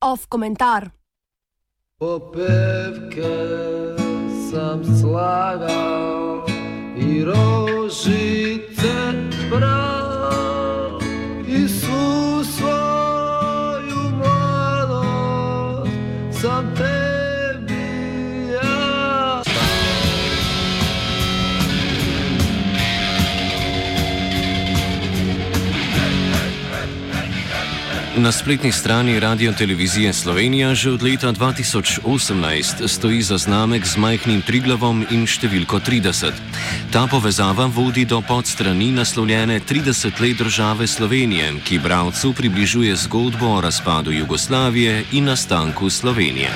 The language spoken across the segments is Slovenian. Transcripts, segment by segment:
Off komentar. Popevke sem slagal i rožice Na spletni strani Radio Televizije Slovenija že od leta 2018 stoji zaznamek z majhnim triglavom in številko 30. Ta povezava vodi do podstrani naslovljene 30 let države Slovenije, ki bravcu približuje zgodbo o razpadu Jugoslavije in nastanku Slovenije.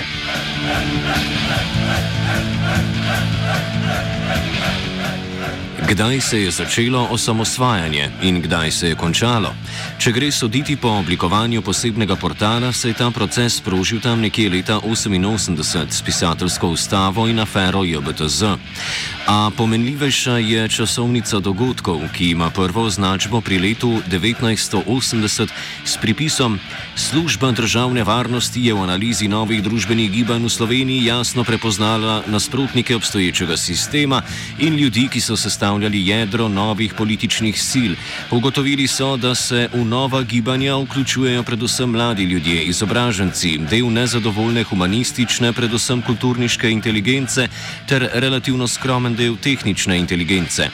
Kdaj se je začelo osamosvajanje in kdaj se je končalo? Če gre soditi po oblikovanju posebnega portala, se je ta proces sprožil tam nekje leta 1988 s pisateljsko ustavo in afero JBTZ. A pomenljivejša je časovnica dogodkov, ki ima prvo označbo pri letu 1980 s pripisom Služba državne varnosti je v analizi novih družbenih gibanj v Sloveniji jasno prepoznala nasprotnike obstoječega sistema in ljudi, ki so sestavljali jedro novih političnih sil. Ugotovili so, da se v nova gibanja vključujejo predvsem mladi ljudje, izobraženci, del nezadovoljne humanistične, predvsem kulturniške inteligence ter relativno skromen del tehnične inteligence.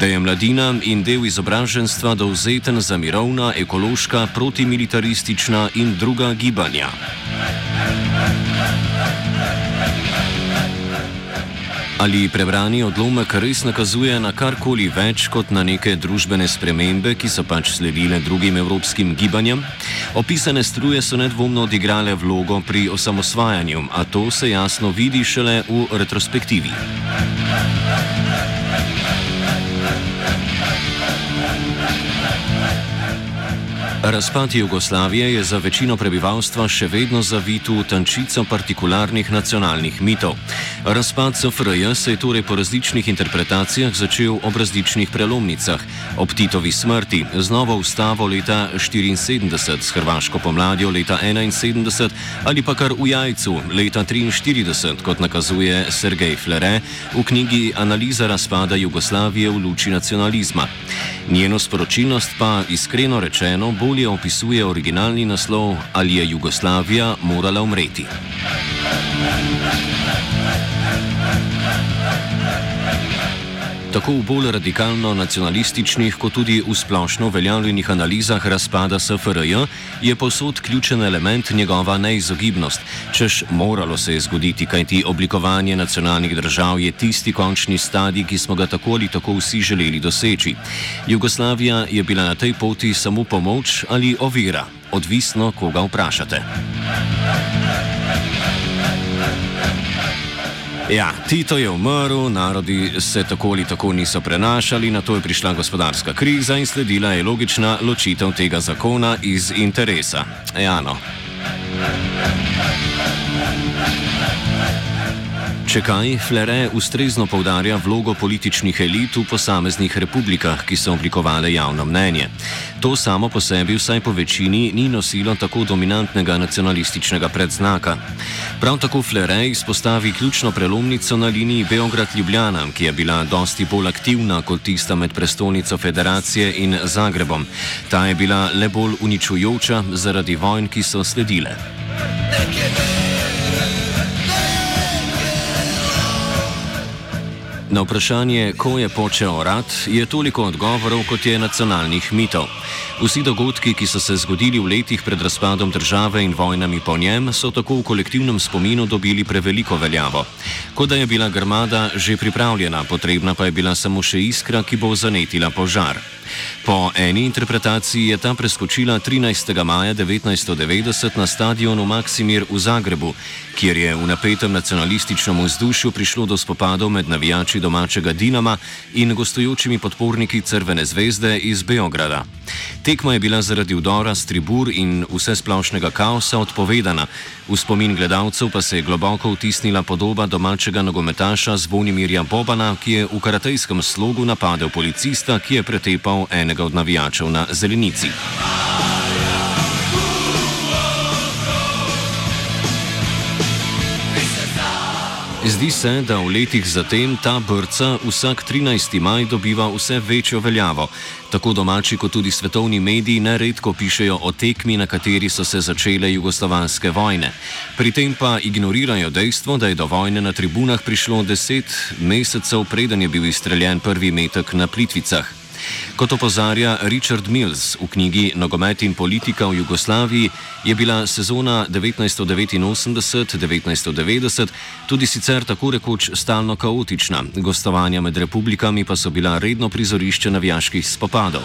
Da je mladina in del izobraženstva dovzeten za mirovna, ekološka, protimilitaristična in druga gibanja. Ali prebrani odlomek res nakazuje na karkoli več kot na neke družbene spremembe, ki so pač sledile drugim evropskim gibanjem? Opisane struje so nedvomno odigrale vlogo pri osamosvajanju, a to se jasno vidi šele v retrospektivi. Razpad Jugoslavije je za večino prebivalstva še vedno zavit v tančico partikularnih nacionalnih mitov. Razpad SFRJ se je torej po različnih interpretacijah začel ob različnih prelomnicah. Ob Titovi smrti, z novo ustavo leta 1974, s Hrvaško pomladjo leta 1971 ali pa kar v jajcu leta 1943, kot nakazuje Sergej Flere v knjigi Analiza razpada Jugoslavije v luči nacionalizma. Njeno sporočilnost pa, iskreno rečeno, bolje opisuje originalni naslov Ali je Jugoslavija morala umreti. Tako v bolj radikalno nacionalističnih, kot tudi v splošno uveljavljenih analizah razpada SFRJ je posod ključen element njegova neizogibnost, čež moralo se je zgoditi, kajti oblikovanje nacionalnih držav je tisti končni stadij, ki smo ga tako ali tako vsi želeli doseči. Jugoslavija je bila na tej poti samo pomoč ali ovira, odvisno, koga vprašate. Ja, Tito je umrl, narodi se tako ali tako niso prenašali, na to je prišla gospodarska kriza in sledila je logična ločitev tega zakona iz interesa. Ja, no. Če kaj, Flere ustrezno povdarja vlogo političnih elit v posameznih republikah, ki so oblikovale javno mnenje. To samo po sebi, vsaj po večini, ni nosilo tako dominantnega nacionalističnega predznaka. Prav tako Flere izpostavi ključno prelomnico na liniji Beograd-Ljubljana, ki je bila dosti bolj aktivna kot tista med prestolnico Federacije in Zagrebom. Ta je bila le bolj uničujoča zaradi vojn, ki so sledile. Na vprašanje, ko je počel rad, je toliko odgovorov, kot je nacionalnih mitov. Vsi dogodki, ki so se zgodili v letih pred razpadom države in vojnami po njem, so tako v kolektivnem spominu dobili preveliko veljavo. Kot da je bila grmada že pripravljena, potrebna pa je bila samo še iskra, ki bo zanetila požar. Po eni interpretaciji je ta preskočila 13. maja 1990 na stadionu Maksimir v Zagrebu, kjer je v napetem nacionalističnem vzdušju prišlo do spopadov med navijači domačega Dinama in gostujočimi podporniki Crvene zvezde iz Beograda. Tekma je bila zaradi udora s tribur in vse splošnega kaosa odpovedana, v spomin gledalcev pa se je globoko vtisnila podoba domačega nogometaša Zvonimirja Bobana, ki je v karatejskem slogu napadel policista, ki je pretepal enega od navijačev na zelenici. Zdi se, da v letih zatem ta brca vsak 13. maj dobiva vse večjo veljavo. Tako domači kot tudi svetovni mediji neredko pišejo o tekmi, na kateri so se začele jugoslovanske vojne. Pri tem pa ignorirajo dejstvo, da je do vojne na tribunah prišlo deset mesecev, preden je bil izstreljen prvi metek na plitvicah. Kot opozarja Richard Mills v knjigi Nogomet in politika v Jugoslaviji, je bila sezona 1989-1990 tudi sicer tako rekoč stalno kaotična, gostovanja med republikami pa so bila redno prizorišče navijaških spopadov.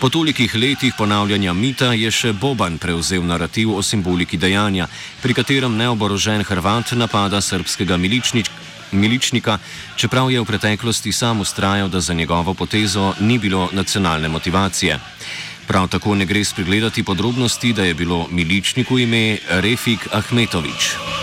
Po tolikih letih ponavljanja mita je še Boban prevzel narativ o simboliki dejanja, pri katerem neoborožen Hrvat napada srpskega miličnička miličnika, čeprav je v preteklosti sam ustrajal, da za njegovo potezo ni bilo nacionalne motivacije. Prav tako ne gre spregledati podrobnosti, da je bilo miličniku ime Refik Ahmetovič.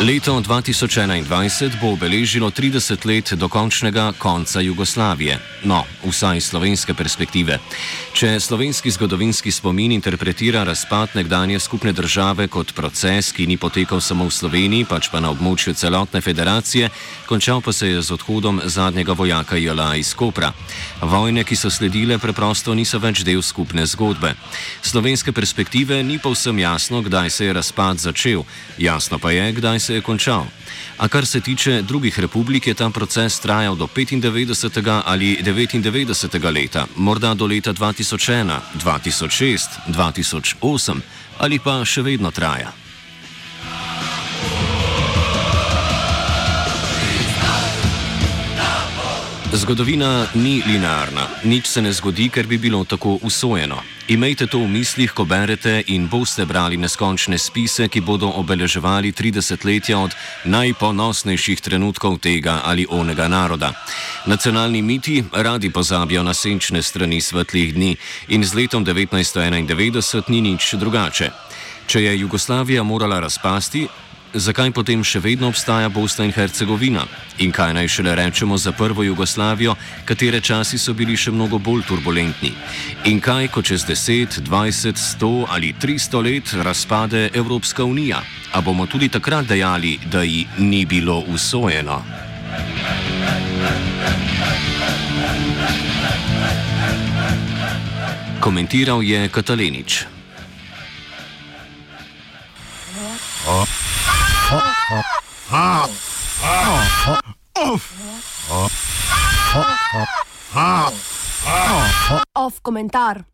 Leto 2021 bo obeležilo 30 let dokončnega konca Jugoslavije, no, vsaj iz slovenske perspektive. Če slovenski zgodovinski spomin interpretira razpad nekdanje skupne države kot proces, ki ni potekal samo v Sloveniji, pač pa na območju celotne federacije, končal pa se je z odhodom zadnjega vojaka Jela iz Kopra. Vojne, ki so sledile, preprosto niso več del skupne zgodbe. Slovenske perspektive ni povsem jasno, kdaj se je razpad začel, jasno pa je, kdaj se se je končal. A kar se tiče drugih republik, je ta proces trajal do 95. ali 99. leta, morda do leta 2001, 2006, 2008 ali pa še vedno traja. Zgodovina ni linearna, nič se ne zgodi, ker bi bilo tako usvojeno. Imejte to v mislih, ko berete in boste brali neskončne spise, ki bodo obeleževali 30 letja od najponosnejših trenutkov tega ali onega naroda. Nacionalni miti radi pozabijo na senčne strani svetlih dni in z letom 1991 ni nič drugače. Če je Jugoslavija morala razpasti, zakaj potem še vedno obstaja Bosna in Hercegovina? In kaj naj šele rečemo za prvo Jugoslavijo, katere časi so bili še mnogo bolj turbulentni? In kaj, ko čez 10, 20, 100 ali 300 let razpade Evropska unija? A bomo tudi takrat dejali, da ji ni bilo usvojeno? Komentiral je Katalenič. Off komentar.